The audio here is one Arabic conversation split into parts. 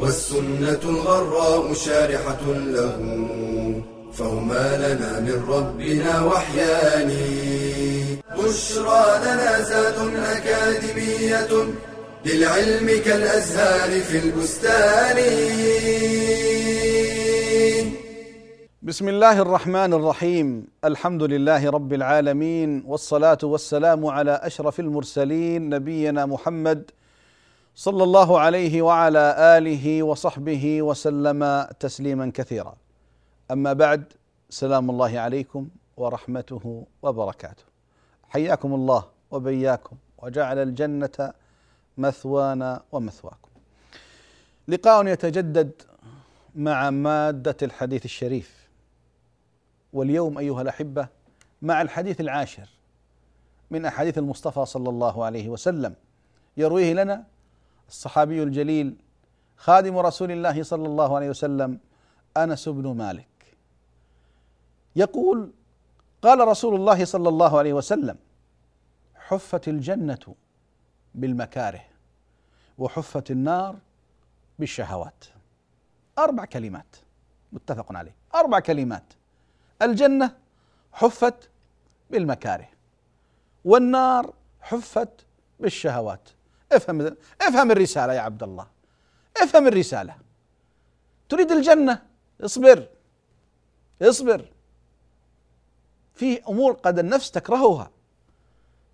والسنة الغراء شارحة له فهما لنا من ربنا وحيان. بشرى لنا زاد أكاديمية للعلم كالأزهار في البستان. بسم الله الرحمن الرحيم. الحمد لله رب العالمين والصلاة والسلام على أشرف المرسلين نبينا محمد صلى الله عليه وعلى آله وصحبه وسلم تسليما كثيرا. أما بعد سلام الله عليكم ورحمته وبركاته. حياكم الله وبياكم وجعل الجنة مثوانا ومثواكم. لقاء يتجدد مع مادة الحديث الشريف. واليوم أيها الأحبة مع الحديث العاشر من أحاديث المصطفى صلى الله عليه وسلم. يرويه لنا الصحابي الجليل خادم رسول الله صلى الله عليه وسلم أنس بن مالك. يقول قال رسول الله صلى الله عليه وسلم حفت الجنة بالمكاره وحفت النار بالشهوات. أربع كلمات متفق عليه. أربع كلمات. الجنة حفت بالمكاره والنار حفت بالشهوات. افهم افهم الرسالة يا عبد الله. افهم الرسالة. تريد الجنة؟ اصبر. اصبر. في أمور قد النفس تكرهها.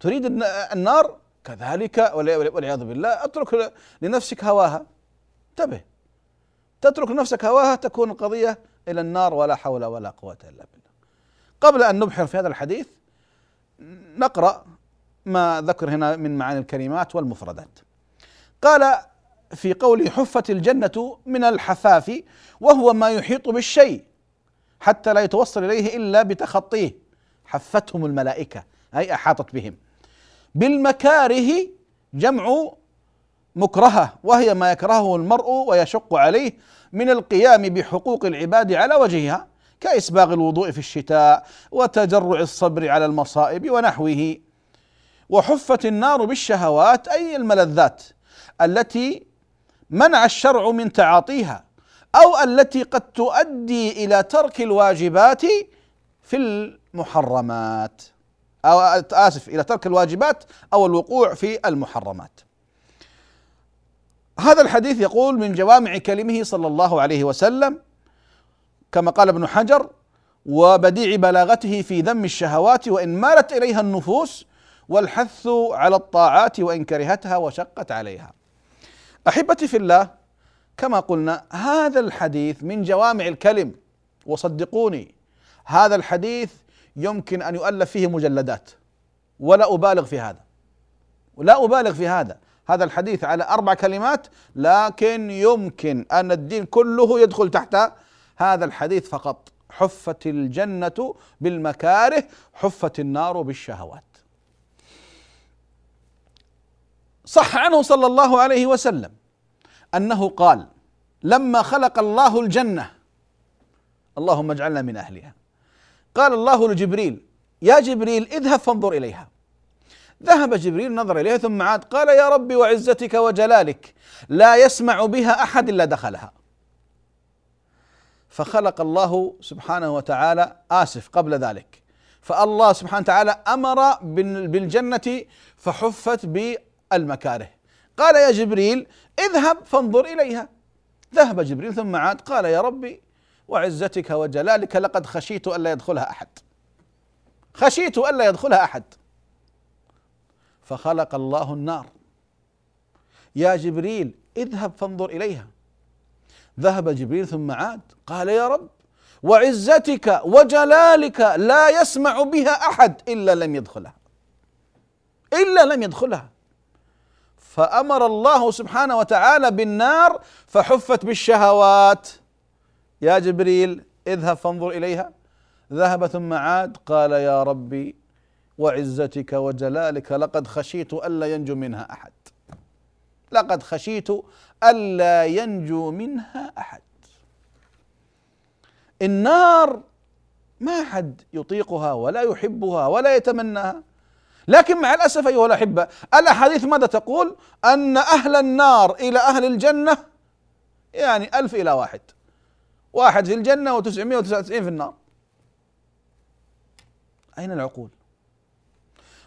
تريد النار؟ كذلك والعياذ بالله اترك لنفسك هواها. انتبه. تترك نفسك هواها تكون القضية إلى النار ولا حول ولا قوة إلا بالله. قبل أن نبحر في هذا الحديث نقرأ ما ذكر هنا من معاني الكلمات والمفردات. قال في قوله حفت الجنة من الحفاف وهو ما يحيط بالشيء حتى لا يتوصل إليه إلا بتخطيه. حفتهم الملائكة أي أحاطت بهم. بالمكاره جمع مكرهة وهي ما يكرهه المرء ويشق عليه من القيام بحقوق العباد على وجهها كإسباغ الوضوء في الشتاء وتجرع الصبر على المصائب ونحوه. وحفت النار بالشهوات أي الملذات التي منع الشرع من تعاطيها أو التي قد تؤدي إلى ترك الواجبات في المحرمات أو آسف إلى ترك الواجبات أو الوقوع في المحرمات. هذا الحديث يقول من جوامع كلمه صلى الله عليه وسلم كما قال ابن حجر وبديع بلاغته في ذم الشهوات وإن مالت إليها النفوس والحث على الطاعات وإن كرهتها وشقت عليها. أحبتي في الله كما قلنا هذا الحديث من جوامع الكلم وصدقوني هذا الحديث يمكن أن يؤلف فيه مجلدات ولا أبالغ في هذا. ولا أبالغ في هذا. هذا الحديث على أربع كلمات لكن يمكن أن الدين كله يدخل تحت هذا الحديث فقط. حفت الجنة بالمكاره حفت النار بالشهوات. صح عنه صلى الله عليه وسلم أنه قال لما خلق الله الجنة اللهم اجعلنا من أهلها. قال الله لجبريل يا جبريل اذهب فانظر إليها. ذهب جبريل نظر إليها ثم عاد قال يا ربي وعزتك وجلالك لا يسمع بها أحد إلا دخلها. فخلق الله سبحانه وتعالى آسف قبل ذلك. فالله سبحانه وتعالى أمر بالجنة فحفت بالمكاره قال يا جبريل اذهب فانظر إليها. ذهب جبريل ثم عاد قال يا ربي وعزتك وجلالك لقد خشيت الا يدخلها أحد. خشيت الا يدخلها أحد. فخلق الله النار. يا جبريل اذهب فانظر إليها. ذهب جبريل ثم عاد قال يا رب وعزتك وجلالك لا يسمع بها أحد إلا لم يدخلها. إلا لم يدخلها. فأمر الله سبحانه وتعالى بالنار فحفت بالشهوات. يا جبريل اذهب فانظر إليها. ذهب ثم عاد قال يا ربي وعزتك وجلالك لقد خشيت ألا ينجو منها أحد. لقد خشيت ألا ينجو منها أحد. النار ما حد يطيقها ولا يحبها ولا يتمناها. لكن مع الأسف أيها الأحبة الأحاديث ماذا تقول؟ أن أهل النار إلى أهل الجنة يعني ألف إلى واحد واحد في الجنة و999 في النار أين العقول؟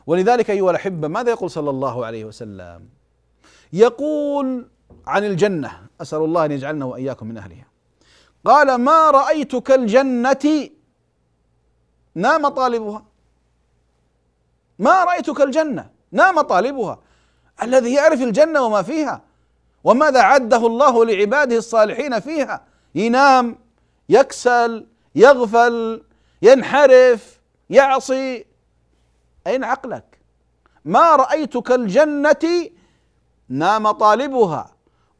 ولذلك أيها الأحبة ماذا يقول صلى الله عليه وسلم؟ يقول عن الجنة أسأل الله أن يجعلنا وإياكم من أهلها قال ما رايت كالجنه نام طالبها ما رأيتك الجنة؟ نام طالبها. الذي يعرف الجنة وما فيها؟ وماذا عده الله لعباده الصالحين فيها؟ ينام يكسل يغفل ينحرف يعصي. أين عقلك؟ ما رأيتك الجنة؟ نام طالبها.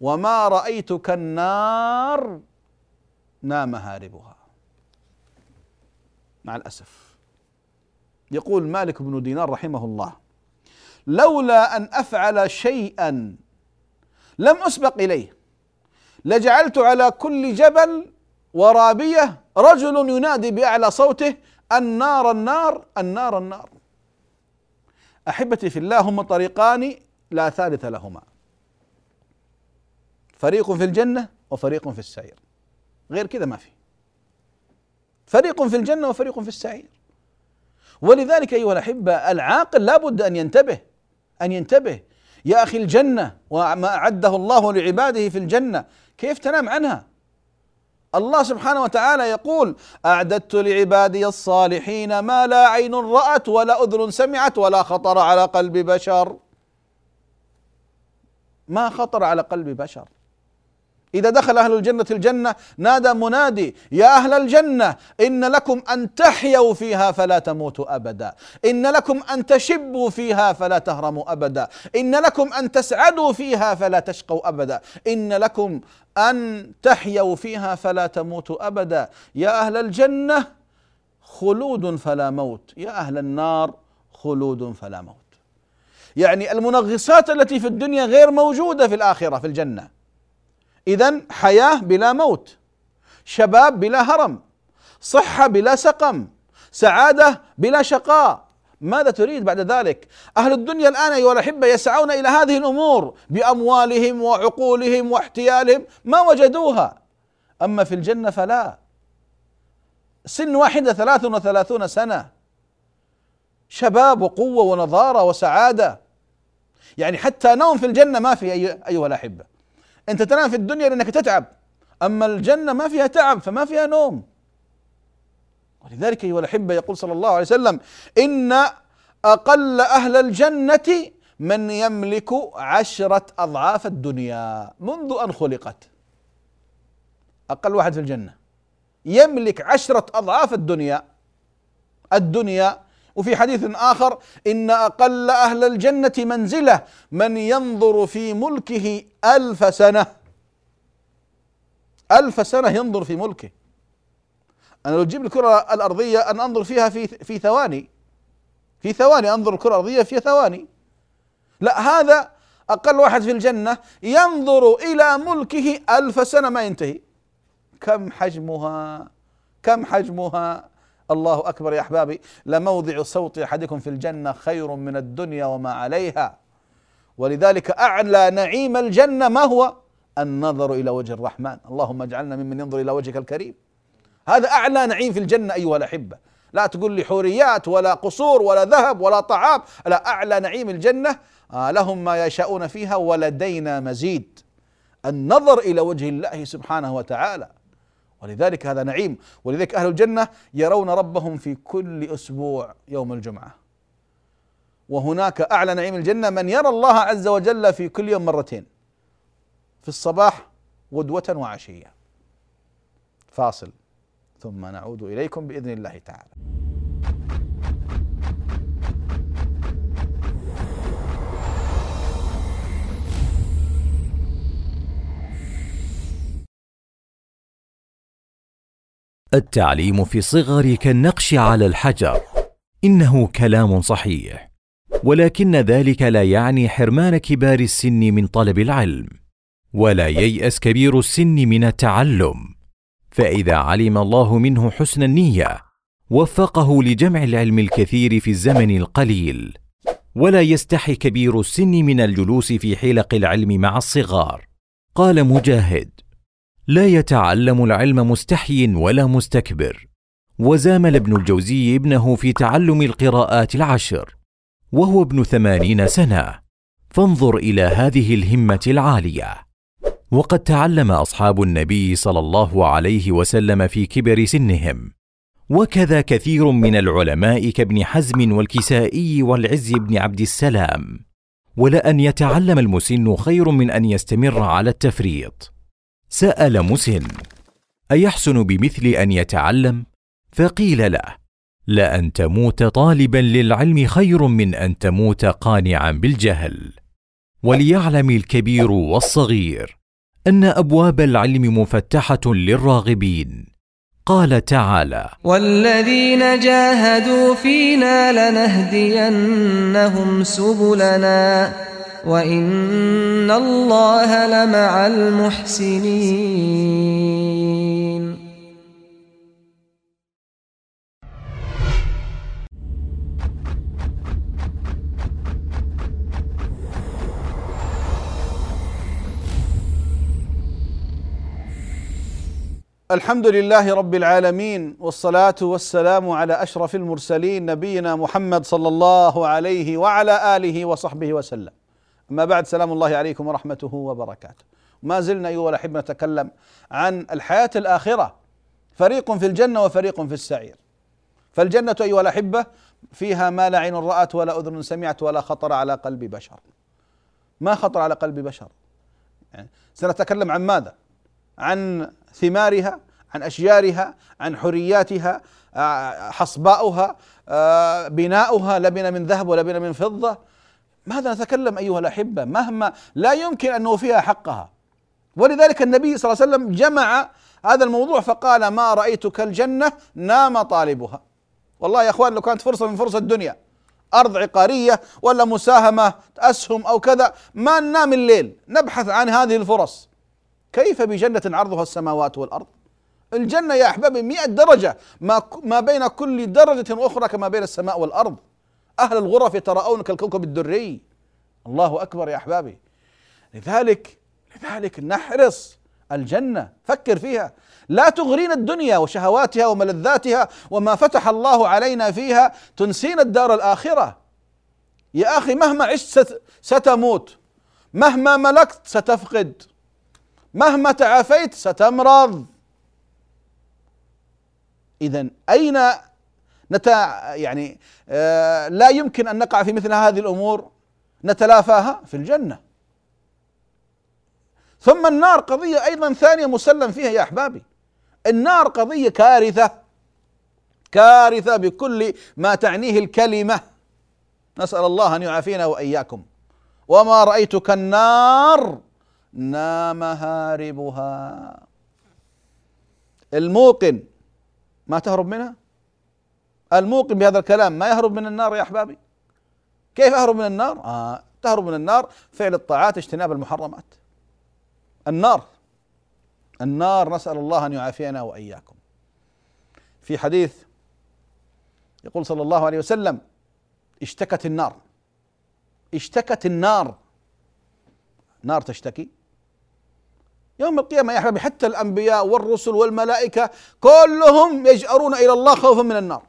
وما رأيتك النار؟ نام هاربها. مع الأسف. يقول مالك بن دينار رحمه الله لولا أن أفعل شيئا لم أسبق إليه لجعلت على كل جبل ورابية رجل ينادي بأعلى صوته النار النار النار النار. أحبتي في الله هم طريقان لا ثالث لهما فريق في الجنة وفريق في السعير غير كذا ما في فريق في الجنة وفريق في السعير. ولذلك أيها الأحبة العاقل لابد أن ينتبه أن ينتبه. يا أخي الجنة وما أعده الله لعباده في الجنة كيف تنام عنها؟ الله سبحانه وتعالى يقول أعددت لعبادي الصالحين ما لا عين رأت ولا أذن سمعت ولا خطر على قلب بشر. ما خطر على قلب بشر. إذا دخل أهل الجنة الجنة نادى منادي يا أهل الجنة إن لكم أن تحيوا فيها فلا تموتوا أبدا. إن لكم أن تشبوا فيها فلا تهرموا أبدا. إن لكم أن تسعدوا فيها فلا تشقوا أبدا. إن لكم أن تحيوا فيها فلا تموتوا أبدا. يا أهل الجنة خلود فلا موت. يا أهل النار خلود فلا موت. يعني المنغصات التي في الدنيا غير موجودة في الآخرة في الجنة. اذا حياة بلا موت شباب بلا هرم صحة بلا سقم سعادة بلا شقاء. ماذا تريد بعد ذلك؟ أهل الدنيا الآن أيها الأحبة يسعون إلى هذه الأمور بأموالهم وعقولهم واحتيالهم ما وجدوها. أما في الجنة فلا. سن واحدة ثلاث وثلاثون سنة. شباب وقوة ونضاره وسعادة. يعني حتى نوم في الجنة ما في أيها الأحبة. أنت تنام في الدنيا لأنك تتعب. أما الجنة ما فيها تعب فما فيها نوم. ولذلك أيها الأحبة يقول صلى الله عليه وسلم إن أقل أهل الجنة من يملك عشرة أضعاف الدنيا منذ أن خلقت. أقل واحد في الجنة. يملك عشرة أضعاف الدنيا. الدنيا وفي حديث آخر إن أقل أهل الجنة منزلة من ينظر في ملكه ألف سنة. ألف سنة ينظر في ملكه. أنا لو تجيب الكرة الأرضية أن أنظر فيها في في ثواني. في ثواني أنظر الكرة الأرضية في ثواني. لا هذا أقل واحد في الجنة ينظر إلى ملكه ألف سنة ما ينتهي. كم حجمها؟ كم حجمها؟ الله أكبر يا أحبابي لموضع صوت أحدكم في الجنة خير من الدنيا وما عليها ولذلك أعلى نعيم الجنة ما هو؟ النظر إلى وجه الرحمن، اللهم اجعلنا ممن ينظر إلى وجهك الكريم. هذا أعلى نعيم في الجنة أيها الأحبة، لا تقول لي حوريات ولا قصور ولا ذهب ولا طعام، لا أعلى نعيم الجنة آه لهم ما يشاءون فيها ولدينا مزيد. النظر إلى وجه الله سبحانه وتعالى. ولذلك هذا نعيم. ولذلك أهل الجنة يرون ربهم في كل أسبوع يوم الجمعة. وهناك أعلى نعيم الجنة من يرى الله عز وجل في كل يوم مرتين. في الصباح غدوة وعشية. فاصل. ثم نعود إليكم بإذن الله تعالى. التعليم في الصغر كالنقش على الحجر. إنه كلام صحيح. ولكن ذلك لا يعني حرمان كبار السن من طلب العلم ولا ييأس كبير السن من التعلم. فإذا علم الله منه حسن النية وفقه لجمع العلم الكثير في الزمن القليل. ولا يستحي كبير السن من الجلوس في حلق العلم مع الصغار. قال مجاهد لا يتعلم العلم مستحي ولا مستكبر. وزامل ابن الجوزي ابنه في تعلم القراءات العشر وهو ابن ثمانين سنة. فانظر إلى هذه الهمة العالية. وقد تعلم أصحاب النبي صلى الله عليه وسلم في كبر سنهم. وكذا كثير من العلماء كابن حزم والكسائي والعز بن عبد السلام. ولان يتعلم المسن خير من أن يستمر على التفريط. سأل مسن أيحسن بمثل أن يتعلم؟ فقيل له لأن تموت طالبا للعلم خير من أن تموت قانعا بالجهل. وليعلم الكبير والصغير أن أبواب العلم مفتحة للراغبين. قال تعالى والذين جاهدوا فينا لنهدينهم سبلنا وإن الله لمع المحسنين. الحمد لله رب العالمين والصلاة والسلام على أشرف المرسلين نبينا محمد صلى الله عليه وعلى آله وصحبه وسلم. أما بعد سلام الله عليكم ورحمته وبركاته. ما زلنا أيها الأحبة نتكلم عن الحياة الآخرة. فريق في الجنة وفريق في السعير. فالجنة أيها الأحبة فيها ما لا عين رأت ولا أذن سمعت ولا خطر على قلب بشر. ما خطر على قلب بشر؟ يعني سنتكلم عن ماذا؟ عن ثمارها عن أشجارها عن حرياتها آه، حصباؤها آه، بناؤها لبن من ذهب ولبن من فضة. ماذا نتكلم أيها الأحبة؟ مهما لا يمكن أن نوفيها حقها. ولذلك النبي صلى الله عليه وسلم جمع هذا الموضوع فقال ما رايت كالجنه نام طالبها. والله يا أخوان لو كانت فرصة من فرص الدنيا أرض عقارية ولا مساهمة أسهم أو كذا ما ننام الليل نبحث عن هذه الفرص. كيف بجنة عرضها السماوات والأرض؟ الجنة يا أحبابي مئة درجة ما, ما بين كل درجة أخرى كما بين السماء والأرض. أهل الغرف يتراءون كالكوكب الدري. الله أكبر يا أحبابي. لذلك لذلك نحرص الجنة فكر فيها. لا تغرينا الدنيا وشهواتها وملذاتها وما فتح الله علينا فيها تنسينا الدار الآخرة. يا أخي مهما عشت ستموت مهما ملكت ستفقد مهما تعافيت ستمرض. اذا أين نتا يعني آه لا يمكن أن نقع في مثل هذه الأمور نتلافاها في الجنة. ثم النار قضية أيضا ثانية مسلم فيها يا أحبابي. النار قضية كارثة كارثة بكل ما تعنيه الكلمة. نسأل الله أن يعافينا وإياكم. وما رايت كالنار نام هاربها. الموقن ما تهرب منها؟ الموقن بهذا الكلام ما يهرب من النار يا أحبابي؟ كيف أهرب من النار؟ آه تهرب من النار فعل الطاعات اجتناب المحرمات. النار النار نسأل الله أن يعافينا وإياكم. في حديث يقول صلى الله عليه وسلم اشتكت النار. اشتكت النار. نار تشتكي. يوم القيامة يا أحبابي حتى الأنبياء والرسل والملائكة كلهم يجأرون إلى الله خوفا من النار.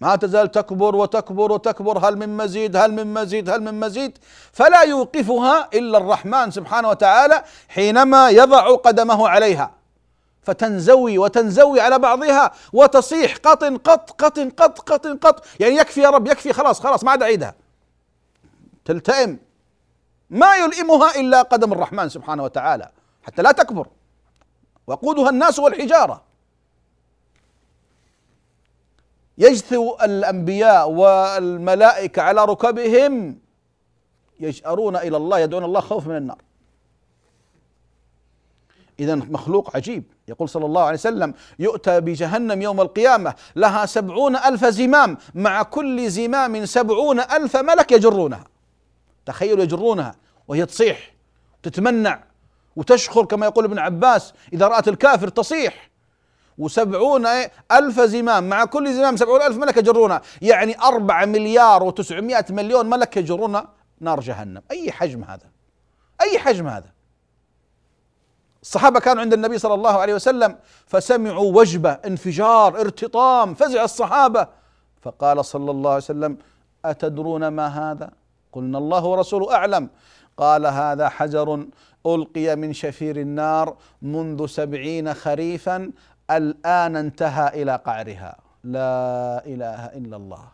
ما تزال تكبر وتكبر وتكبر. هل من مزيد؟ هل من مزيد؟ هل من مزيد؟ فلا يوقفها إلا الرحمن سبحانه وتعالى حينما يضع قدمه عليها. فتنزوي وتنزوي على بعضها وتصيح قط قط قط قط قط قط. يعني يكفي يا رب يكفي. خلاص خلاص ما عاد أعيدها. تلتئم. ما يلئمها إلا قدم الرحمن سبحانه وتعالى. حتى لا تكبر. وقودها الناس والحجارة. يجثو الأنبياء والملائكة على ركبهم يجأرون إلى الله يدعون الله خوف من النار. إذا مخلوق عجيب. يقول صلى الله عليه وسلم يؤتى بجهنم يوم القيامة لها سبعون ألف زمام مع كل زمام سبعون ألف ملك يجرونها. تخيلوا يجرونها وهي تصيح تتمنع وتشخر كما يقول ابن عباس إذا رأت الكافر تصيح. وسبعون ألف زمام. مع كل زمام سبعون ألف ملك يجرونها. يعني أربع مليار وتسعمائة مليون ملك يجرون نار جهنم. أي حجم هذا؟ أي حجم هذا؟ الصحابة كانوا عند النبي صلى الله عليه وسلم فسمعوا وجبة انفجار ارتطام. فزع الصحابة. فقال صلى الله عليه وسلم أتدرون ما هذا؟ قلنا الله ورسوله أعلم. قال هذا حجر ألقي من شفير النار منذ سبعين خريفا الآن انتهى إلى قعرها. لا إله إلا الله.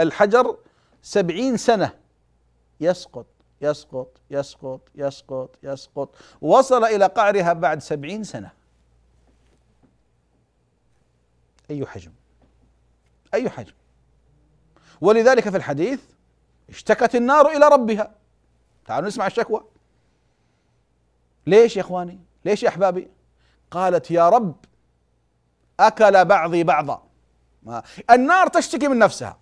الحجر سبعين سنة. يسقط يسقط يسقط يسقط يسقط. وصل إلى قعرها بعد سبعين سنة. أي حجم؟ أي حجم؟ ولذلك في الحديث اشتكت النار إلى ربها. تعالوا نسمع الشكوى. ليش يا إخواني؟ ليش يا أحبابي؟ قالت يا رب أكل بعضي بعضا. النار تشتكي من نفسها.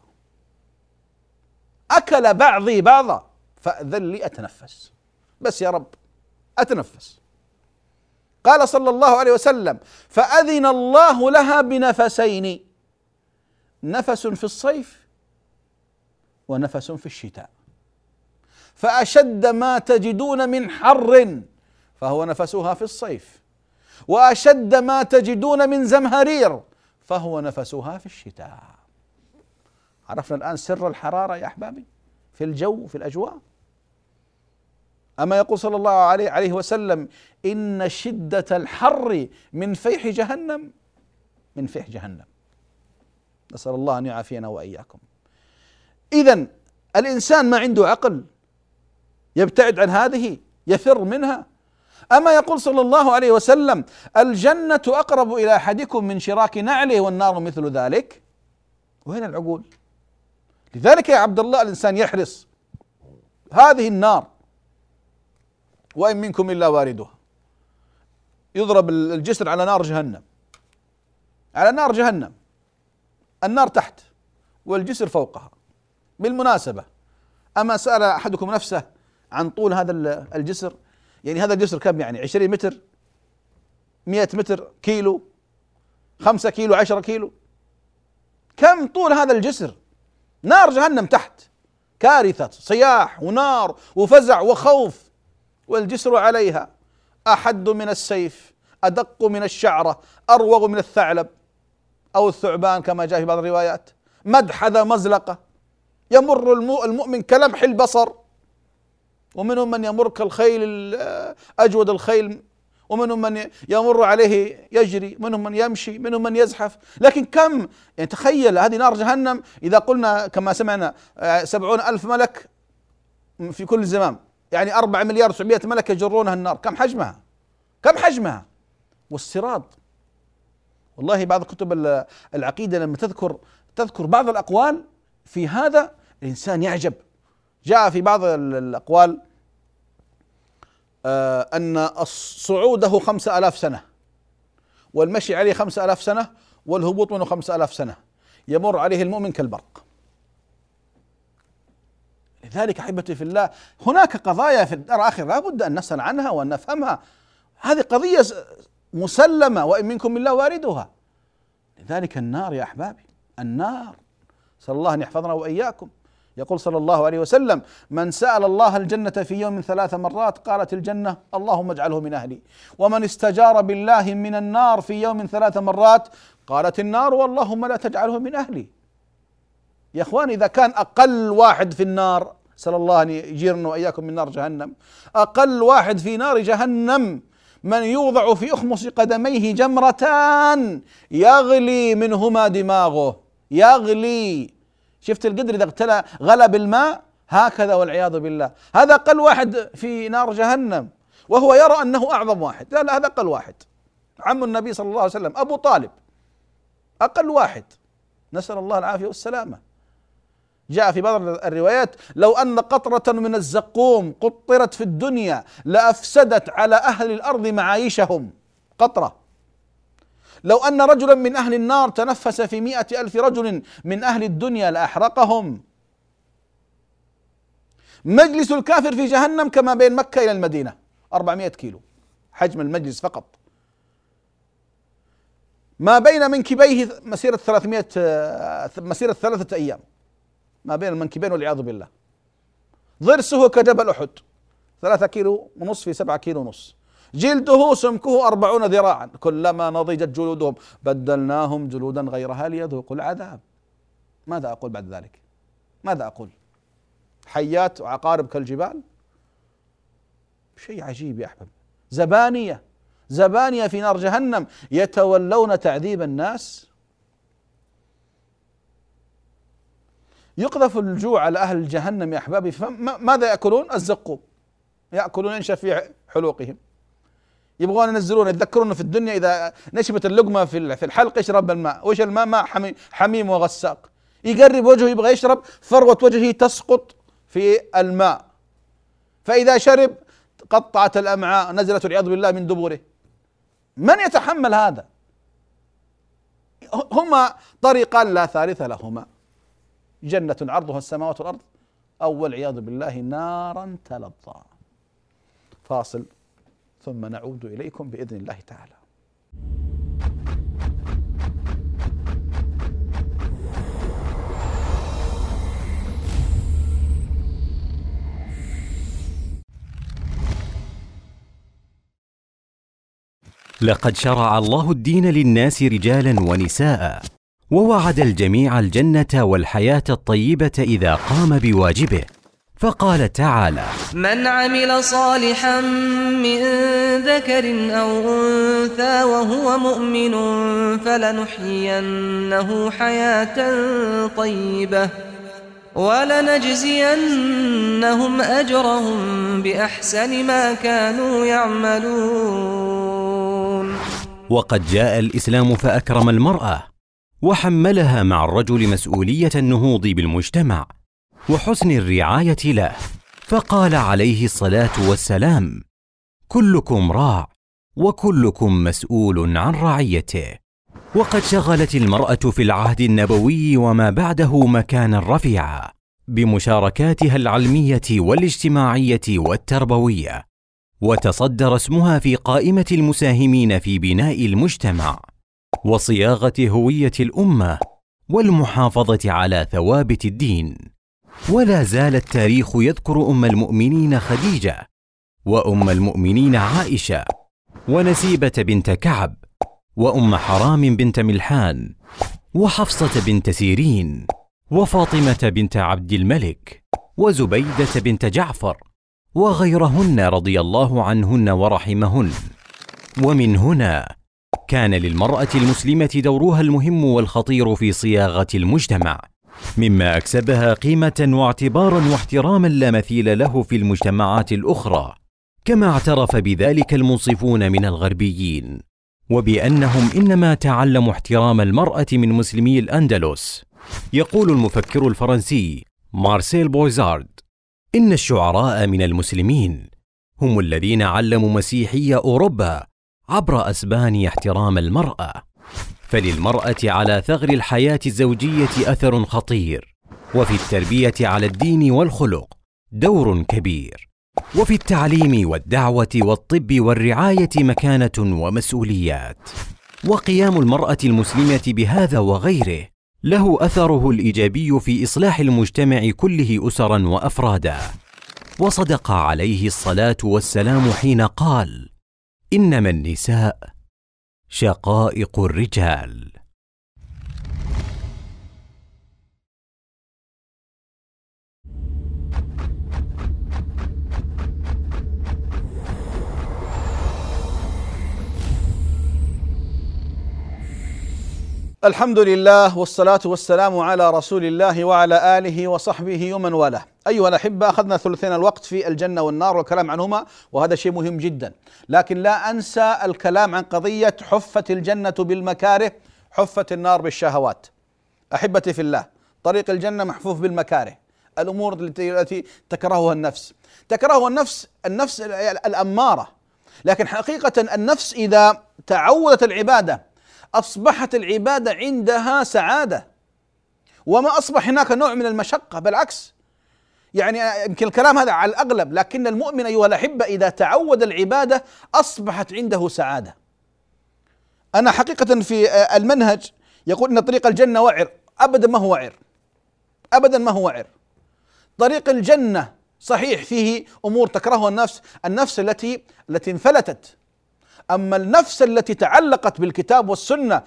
أكل بعضي بعضا فأذن لي أتنفس. بس يا رب أتنفس. قال صلى الله عليه وسلم فأذن الله لها بنفسين نفس في الصيف ونفس في الشتاء. فأشد ما تجدون من حر فهو نفسها في الصيف. وأشد ما تجدون من زمهرير فهو نفسها في الشتاء. عرفنا الآن سر الحرارة يا أحبابي في الجو في الأجواء؟ أما يقول صلى الله عليه عليه وسلم إن شدة الحر من فيح جهنم من فيح جهنم. نسأل الله أن يعافينا وإياكم. اذا الإنسان ما عنده عقل يبتعد عن هذه يفر منها أما يقول صلى الله عليه وسلم الجنة أقرب إلى أحدكم من شراك نعله والنار مثل ذلك؟ وين العقول؟ لذلك يا عبد الله الإنسان يحرص. هذه النار وإن منكم إلا واردها. يضرب الجسر على نار جهنم. على نار جهنم. النار تحت والجسر فوقها. بالمناسبة أما سأل أحدكم نفسه عن طول هذا الجسر يعني هذا الجسر كم يعني؟ 20 متر 100 متر كيلو 5 كيلو 10 كيلو. كم طول هذا الجسر؟ نار جهنم تحت. كارثة صياح ونار وفزع وخوف. والجسر عليها أحد من السيف أدق من الشعرة أروغ من الثعلب أو الثعبان كما جاء في بعض الروايات. مدحذ مزلقة يمر المؤمن كلمح البصر. ومنهم من يمر كالخيل أجود الخيل ومنهم من يمر عليه يجري منهم من يمشي منهم من يزحف. لكن كم؟ يعني تخيل هذه نار جهنم. إذا قلنا كما سمعنا سبعون ألف ملك في كل زمام يعني أربعة مليار وسبعمائة ملك يجرونها النار كم حجمها؟ كم حجمها؟ والصراط. والله بعض كتب العقيدة لما تذكر تذكر بعض الأقوال في هذا الإنسان يعجب. جاء في بعض الأقوال آه، أن صعوده خمسة ألاف سنة والمشي عليه خمسة ألاف سنة والهبوط منه خمسة ألاف سنة. يمر عليه المؤمن كالبرق. لذلك أحبتي في الله هناك قضايا في الدار الآخرة لا بد أن نسأل عنها وأن نفهمها. هذه قضية مسلمة وإن منكم إلا واردها. لذلك النار يا أحبابي النار. صلى الله أن يحفظنا وإياكم. يقول صلى الله عليه وسلم من سأل الله الجنة في يوم ثلاث مرات قالت الجنة اللهم اجعله من أهلي. ومن استجار بالله من النار في يوم ثلاث مرات قالت النار واللهم لا تجعله من أهلي. يا إخوان إذا كان أقل واحد في النار سأل الله أن يجيرنا وإياكم من نار جهنم. أقل واحد في نار جهنم من يوضع في أخمص قدميه جمرتان يغلي منهما دماغه يغلي شفت القدر إذا اغتلى غلى بالماء هكذا والعياذ بالله. هذا أقل واحد في نار جهنم وهو يرى أنه أعظم واحد. لا لا هذا أقل واحد. عم النبي صلى الله عليه وسلم أبو طالب أقل واحد. نسأل الله العافية والسلامة. جاء في بعض الروايات لو أن قطرة من الزقوم قطرت في الدنيا لأفسدت على أهل الأرض معايشهم. قطرة. لو أن رجلا من أهل النار تنفس في مئة ألف رجل من أهل الدنيا لأحرقهم. مجلس الكافر في جهنم كما بين مكة إلى المدينة. 400 كيلو. حجم المجلس فقط. ما بين منكبيه مسيرة 300 مسيرة ثلاثة أيام. ما بين المنكبين والعياذ بالله. ضرسه كجبل أحد. ثلاثة كيلو ونصف في سبعة كيلو ونصف جلده سمكه أربعون ذراعا. كلما نضجت جلودهم بدلناهم جلودا غيرها ليذوقوا العذاب. ماذا أقول بعد ذلك؟ ماذا أقول؟ حيات وعقارب كالجبال؟ شيء عجيب يا أحباب. زبانية زبانية في نار جهنم. يتولون تعذيب الناس. يقذف الجوع على أهل جهنم يا أحبابي. ماذا يأكلون؟ الزقوم. يأكلون ينشف في حلوقهم. يبغون ينزلون يتذكرون في الدنيا إذا نشبت اللقمة في في الحلق يشرب الماء. وش الماء؟ ماء حميم وغساق. يقرب وجهه يبغى يشرب فروة وجهه تسقط في الماء. فإذا شرب قطعت الأمعاء نزلت والعياذ بالله من دبره. من يتحمل هذا؟ هما طريقان لا ثالث لهما. جنة عرضها السماوات والأرض أو والعياذ بالله نارا تلظى. فاصل. ثم نعود إليكم بإذن الله تعالى. لقد شرع الله الدين للناس رجالا ونساء ووعد الجميع الجنة والحياة الطيبة إذا قام بواجبه. فقال تعالى من عمل صالحا من ذكر أو أنثى وهو مؤمن فلنحيينه حياة طيبة ولنجزينهم أجرهم بأحسن ما كانوا يعملون. وقد جاء الإسلام فأكرم المرأة وحملها مع الرجل مسؤولية النهوض بالمجتمع. وحسن الرعاية له. فقال عليه الصلاة والسلام كلكم راع وكلكم مسؤول عن رعيته. وقد شغلت المرأة في العهد النبوي وما بعده مكانا رفيعا بمشاركاتها العلمية والاجتماعية والتربوية. وتصدر اسمها في قائمة المساهمين في بناء المجتمع وصياغة هوية الأمة والمحافظة على ثوابت الدين. ولا زال التاريخ يذكر أم المؤمنين خديجة وأم المؤمنين عائشة ونسيبة بنت كعب وأم حرام بنت ملحان وحفصة بنت سيرين وفاطمة بنت عبد الملك وزبيدة بنت جعفر وغيرهن رضي الله عنهن ورحمهن. ومن هنا كان للمرأة المسلمة دورها المهم والخطير في صياغة المجتمع. مما أكسبها قيمة واعتبارا واحتراما لا مثيل له في المجتمعات الأخرى كما اعترف بذلك المنصفون من الغربيين وبأنهم إنما تعلموا احترام المرأة من مسلمي الأندلس. يقول المفكر الفرنسي مارسيل بويزارد إن الشعراء من المسلمين هم الذين علموا مسيحي أوروبا عبر أسبان احترام المرأة. فللمرأة على ثغر الحياة الزوجية أثر خطير. وفي التربية على الدين والخلق دور كبير. وفي التعليم والدعوة والطب والرعاية مكانة ومسؤوليات. وقيام المرأة المسلمة بهذا وغيره له أثره الإيجابي في إصلاح المجتمع كله أسرا وأفرادا. وصدق عليه الصلاة والسلام حين قال إنما النساء شقائق الرجال. الحمد لله والصلاة والسلام على رسول الله وعلى آله وصحبه ومن والاه. أيها الأحبة أخذنا ثلثين الوقت في الجنة والنار والكلام عنهما وهذا شيء مهم جدا. لكن لا أنسى الكلام عن قضية حفت الجنة بالمكاره حفت النار بالشهوات. أحبتي في الله طريق الجنة محفوف بالمكاره. الأمور التي تكرهها النفس. تكرهها النفس النفس الأمارة. لكن حقيقة النفس إذا تعودت العبادة أصبحت العبادة عندها سعادة. وما أصبح هناك نوع من المشقة بالعكس. يعني يمكن الكلام هذا على الأغلب لكن المؤمن أيها الأحبة إذا تعود العبادة أصبحت عنده سعادة. أنا حقيقة في المنهج يقول إن طريق الجنة وعر أبدا ما هو وعر. أبدا ما هو وعر. طريق الجنة صحيح فيه أمور تكرهها النفس، النفس التي التي انفلتت. أما النفس التي تعلقت بالكتاب والسنة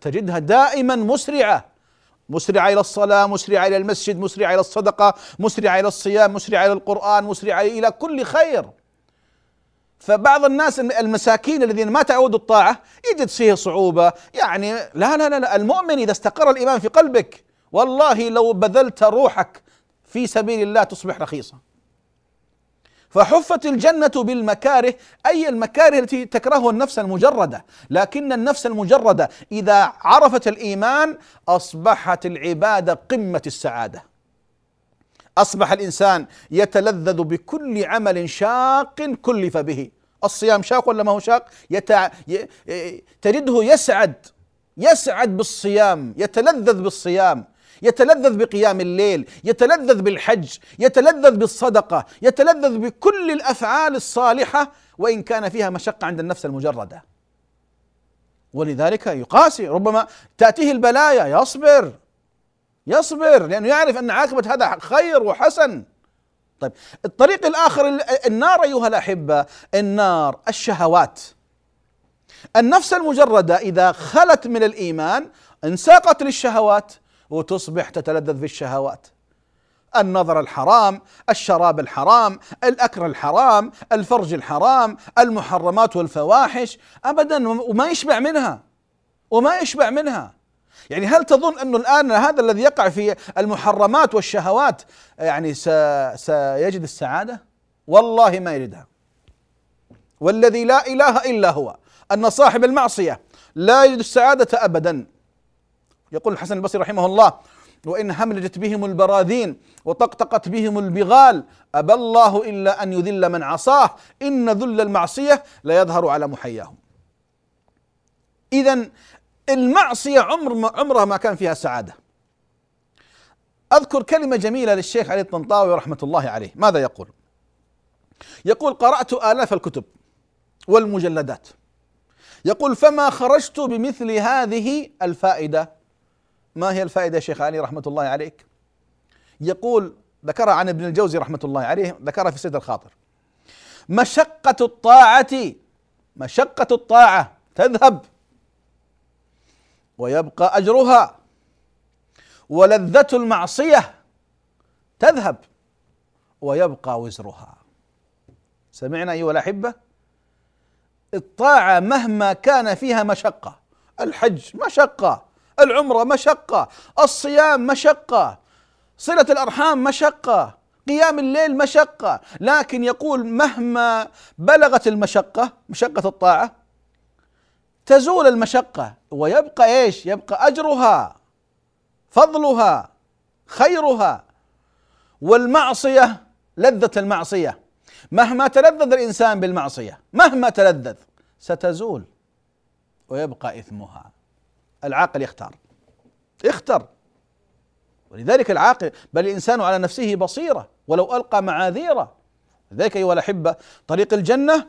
تجدها دائما مسرعة. مسرعة إلى الصلاة، مسرعة إلى المسجد، مسرعة إلى الصدقة، مسرعة إلى الصيام، مسرعة إلى القرآن، مسرعة إلى كل خير. فبعض الناس المساكين الذين ما تعودوا الطاعة يجد فيه صعوبة، يعني لا لا لا, المؤمن إذا استقر الإيمان في قلبك والله لو بذلت روحك في سبيل الله تصبح رخيصة فحفت الجنة بالمكاره أي المكاره التي تكرهها النفس المجردة. لكن النفس المجردة إذا عرفت الإيمان أصبحت العبادة قمة السعادة. أصبح الإنسان يتلذذ بكل عمل شاق كلف به. الصيام شاق ولا ما هو شاق؟ يتع... ي... تجده يسعد يسعد بالصيام يتلذذ بالصيام. يتلذذ بقيام الليل يتلذذ بالحج يتلذذ بالصدقة يتلذذ بكل الأفعال الصالحة وإن كان فيها مشقة عند النفس المجردة. ولذلك يقاسي ربما تأتيه البلايا يصبر يصبر لأنه يعرف أن عاقبة هذا خير وحسن. طيب الطريق الآخر النار أيها الأحبة النار الشهوات. النفس المجردة إذا خلت من الإيمان انساقت للشهوات وتصبح تتلذذ في الشهوات النظر الحرام الشراب الحرام الأكل الحرام الفرج الحرام المحرمات والفواحش ابدا وما يشبع منها. وما يشبع منها. يعني هل تظن أنه الآن هذا الذي يقع في المحرمات والشهوات يعني سيجد السعادة؟ والله ما يجدها. والذي لا إله إلا هو أن صاحب المعصية لا يجد السعادة ابدا. يقول الحسن البصري رحمه الله وإن هملجت بهم البراذين وطقطقت بهم البغال أبى الله إلا أن يذل من عصاه إن ذل المعصية لا يظهر على محياهم. إذا المعصية عمر عمرها ما كان فيها سعادة. أذكر كلمة جميلة للشيخ علي الطنطاوي رحمة الله عليه. ماذا يقول؟ يقول قرأت آلاف الكتب والمجلدات. يقول فما خرجت بمثل هذه الفائدة ما هي الفائدة شيخ علي رحمة الله عليك؟ يقول ذكرها عن ابن الجوزي رحمة الله عليه ذكرها في سيد الخاطر. مشقة الطاعة مشقة الطاعة تذهب ويبقى أجرها. ولذة المعصية تذهب ويبقى وزرها. سمعنا أيها الأحبة؟ الطاعة مهما كان فيها مشقة الحج مشقة العمرة مشقة الصيام مشقة صلة الأرحام مشقة قيام الليل مشقة لكن يقول مهما بلغت المشقة مشقة الطاعة تزول المشقة ويبقى إيش؟ يبقى أجرها فضلها خيرها والمعصية لذة المعصية مهما تلذذ الإنسان بالمعصية مهما تلذذ ستزول ويبقى إثمها العاقل يختار. اختر ولذلك العاقل بل الإنسان على نفسه بصيرة ولو ألقى معاذيره. لذلك أيها الأحبة طريق الجنة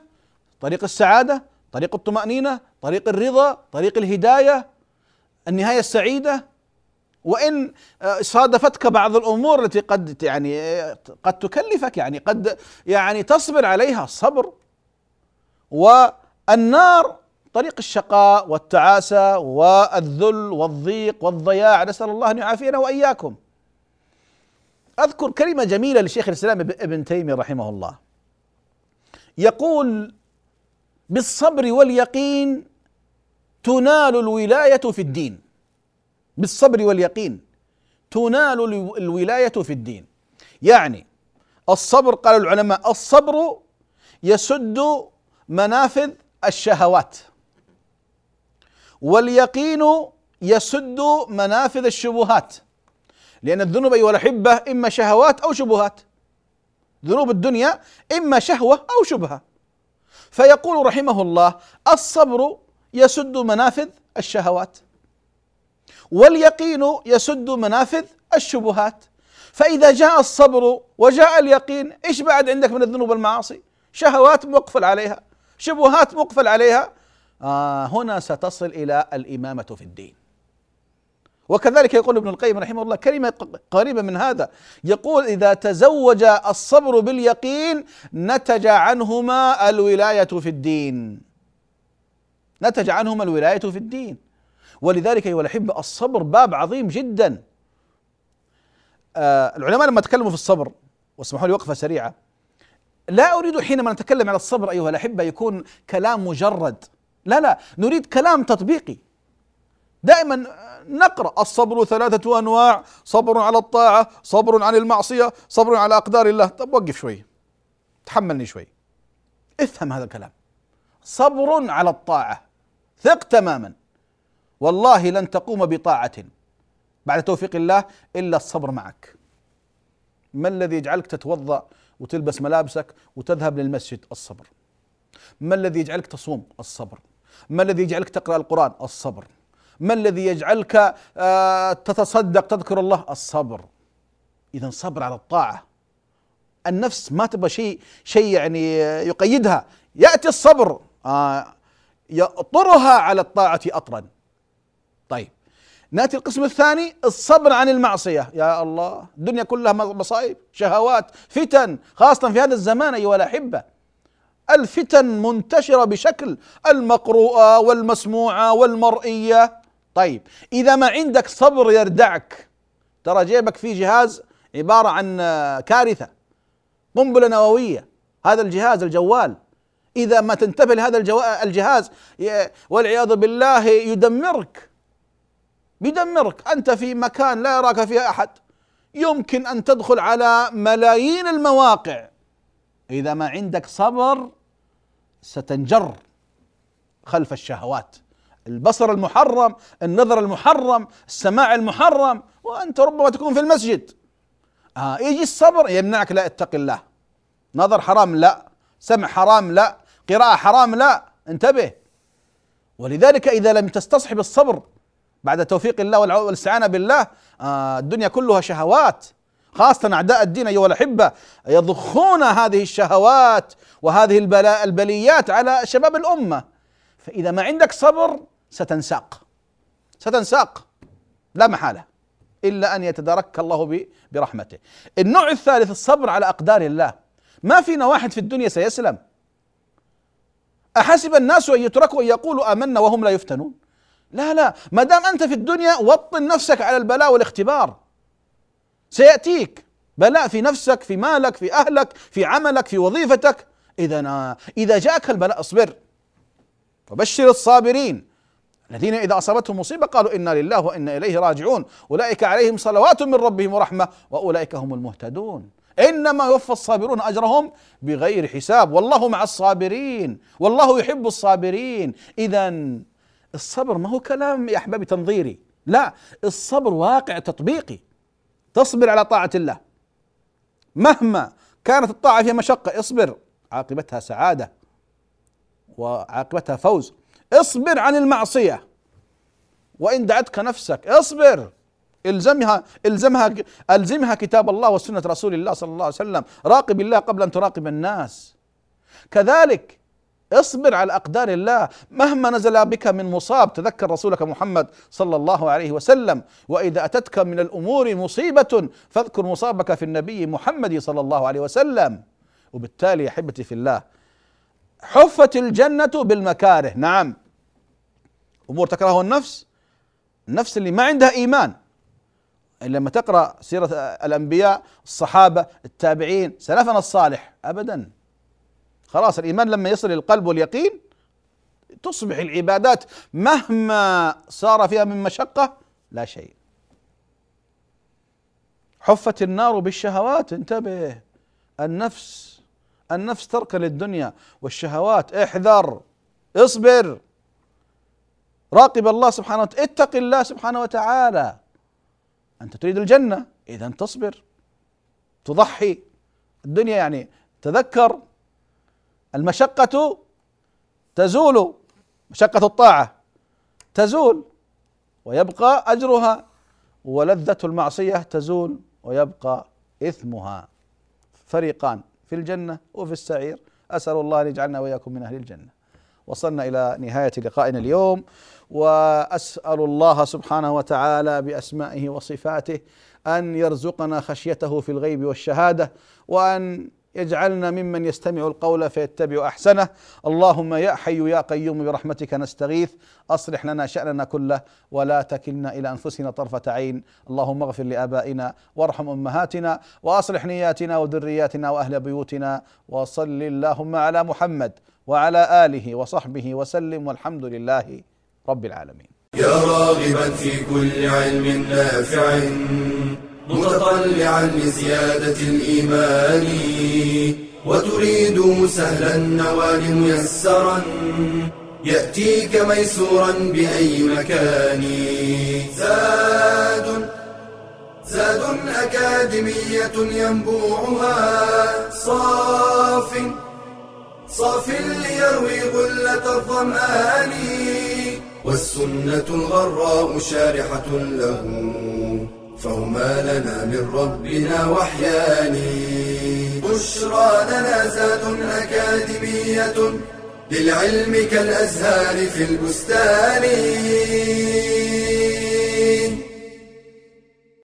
طريق السعادة طريق الطمأنينة طريق الرضا طريق الهداية النهاية السعيدة. وإن صادفتك بعض الأمور التي قد يعني قد تكلفك يعني قد يعني تصبر عليها الصبر والنار طريق الشقاء والتعاسة والذل والضيق والضياع. نسأل الله أن يعافينا وإياكم. أذكر كلمة جميلة لشيخ الإسلام ابن تيمية رحمه الله. يقول بالصبر واليقين تنال الولاية في الدين. بالصبر واليقين تنال الولاية في الدين. يعني الصبر قال العلماء الصبر يسد منافذ الشهوات. واليقين يسد منافذ الشبهات. لأن الذنوب أيها الأحبة إما شهوات أو شبهات. ذنوب الدنيا إما شهوة أو شبهة. فيقول رحمه الله الصبر يسد منافذ الشهوات. واليقين يسد منافذ الشبهات. فإذا جاء الصبر وجاء اليقين إيش بعد عندك من الذنوب والمعاصي؟ شهوات مقفل عليها شبهات مقفل عليها هنا ستصل إلى الإمامة في الدين. وكذلك يقول ابن القيم رحمه الله كلمة قريبة من هذا. يقول إذا تزوج الصبر باليقين نتج عنهما الولاية في الدين. نتج عنهما الولاية في الدين. ولذلك أيها الأحبة الصبر باب عظيم جدا. آه العلماء لما تكلموا في الصبر واسمحوا لي وقفة سريعة لا أريد حينما نتكلم على الصبر أيها الأحبة يكون كلام مجرد. لا لا نريد كلام تطبيقي. دائما نقرأ الصبر ثلاثة أنواع صبر على الطاعة صبر عن المعصية صبر على أقدار الله. طب وقف شوي تحملني شوي. افهم هذا الكلام. صبر على الطاعة ثق تماما. والله لن تقوم بطاعة بعد توفيق الله إلا الصبر معك. ما الذي يجعلك تتوضأ وتلبس ملابسك وتذهب للمسجد؟ الصبر. ما الذي يجعلك تصوم؟ الصبر. ما الذي يجعلك تقرأ القرآن؟ الصبر. ما الذي يجعلك آه، تتصدق تذكر الله؟ الصبر. اذا صبر على الطاعة. النفس ما تبغى شيء شيء يعني يقيدها. يأتي الصبر. آه، يأطرها على الطاعة أطرا. طيب. نأتي القسم الثاني الصبر عن المعصية. يا الله الدنيا كلها مصائب شهوات فتن خاصة في هذا الزمان أيها الأحبة. الفتن منتشرة بشكل المقروءة والمسموعة والمرئية. طيب إذا ما عندك صبر يردعك ترى جيبك فيه جهاز عبارة عن كارثة قنبلة نووية هذا الجهاز الجوال. إذا ما تنتبه لهذا الجهاز والعياذ بالله يدمرك. بيدمرك أنت في مكان لا يراك فيه أحد. يمكن أن تدخل على ملايين المواقع. إذا ما عندك صبر ستنجر خلف الشهوات. البصر المحرم النظر المحرم السماع المحرم وأنت ربما تكون في المسجد. آه يجي الصبر يمنعك لا اتق الله. نظر حرام لا سمع حرام لا قراءة حرام لا. انتبه. ولذلك إذا لم تستصحب الصبر بعد توفيق الله والاستعانة بالله آه الدنيا كلها شهوات. خاصة أعداء الدين أيها الأحبة يضخون هذه الشهوات وهذه البليات على شباب الأمة فإذا ما عندك صبر ستنساق ستنساق لا محالة إلا أن يتداركك الله برحمته. النوع الثالث الصبر على أقدار الله. ما فينا واحد في الدنيا سيسلم. أحسب الناس أن يتركوا أن يقولوا آمنا وهم لا يفتنون. لا لا، ما دام أنت في الدنيا وطن نفسك على البلاء والاختبار. سيأتيك. بلاء في نفسك، في مالك، في أهلك، في عملك، في وظيفتك. إذا إذا جاءك البلاء اصبر. وبشر الصابرين. الذين إذا أصابتهم مصيبة قالوا إنا لله وإنا إليه راجعون. أولئك عليهم صلوات من ربهم ورحمة وأولئك هم المهتدون. إنما يوفى الصابرون أجرهم بغير حساب. والله مع الصابرين. والله يحب الصابرين. إذا الصبر ما هو كلام يا أحبابي تنظيري. لا الصبر واقع تطبيقي. تصبر على طاعة الله. مهما كانت الطاعة فيها مشقة اصبر. عاقبتها سعادة وعاقبتها فوز. اصبر عن المعصية. وإن دعتك نفسك اصبر. الزمها الزمها ألزمها كتاب الله وسنة رسول الله صلى الله عليه وسلم. راقب الله قبل أن تراقب الناس. كذلك اصبر على أقدار الله. مهما نزل بك من مصاب تذكر رسولك محمد صلى الله عليه وسلم وإذا أتتك من الأمور مصيبة فاذكر مصابك في النبي محمد صلى الله عليه وسلم. وبالتالي يا أحبتي في الله حفت الجنة بالمكاره. نعم. أمور تكرهها النفس النفس اللي ما عندها إيمان. لما تقرأ سيرة الأنبياء الصحابة التابعين سلفنا الصالح أبدا. خلاص الإيمان لما يصل القلب واليقين تصبح العبادات مهما صار فيها من مشقة لا شيء. حفت النار بالشهوات انتبه. النفس النفس تركن للدنيا والشهوات. احذر اصبر. راقب الله سبحانه وتعالى اتق الله سبحانه وتعالى. أنت تريد الجنة إذا تصبر. تضحي. الدنيا يعني تذكر. المشقة تزول مشقة الطاعة تزول ويبقى أجرها ولذة المعصية تزول ويبقى إثمها. فريقان في الجنة وفي السعير أسأل الله أن يجعلنا وإياكم من أهل الجنة. وصلنا إلى نهاية لقائنا اليوم وأسأل الله سبحانه وتعالى بأسمائه وصفاته أن يرزقنا خشيته في الغيب والشهادة وأن يجعلنا ممن يستمع القول فيتبع أحسنه. اللهم يا حي يا قيوم برحمتك نستغيث. أصلح لنا شأننا كله ولا تكلنا إلى أنفسنا طرفة عين. اللهم اغفر لآبائنا وارحم أمهاتنا وأصلح نياتنا وذرياتنا وأهل بيوتنا. وصل اللهم على محمد وعلى آله وصحبه وسلم والحمد لله رب العالمين. يا راغبا في كل علم نافع. متطلعا لزيادة الإيمان وتريد سهلا النوال ميسرا يأتيك ميسورا بأي مكان. زاد زاد أكاديمية ينبوعها صاف صاف ليروي غلة الظمآن والسنة الغراء شارحة له. فهما لنا من ربنا وحيان بشرى لنا زاد أكاديمية للعلم كالأزهار في البستان.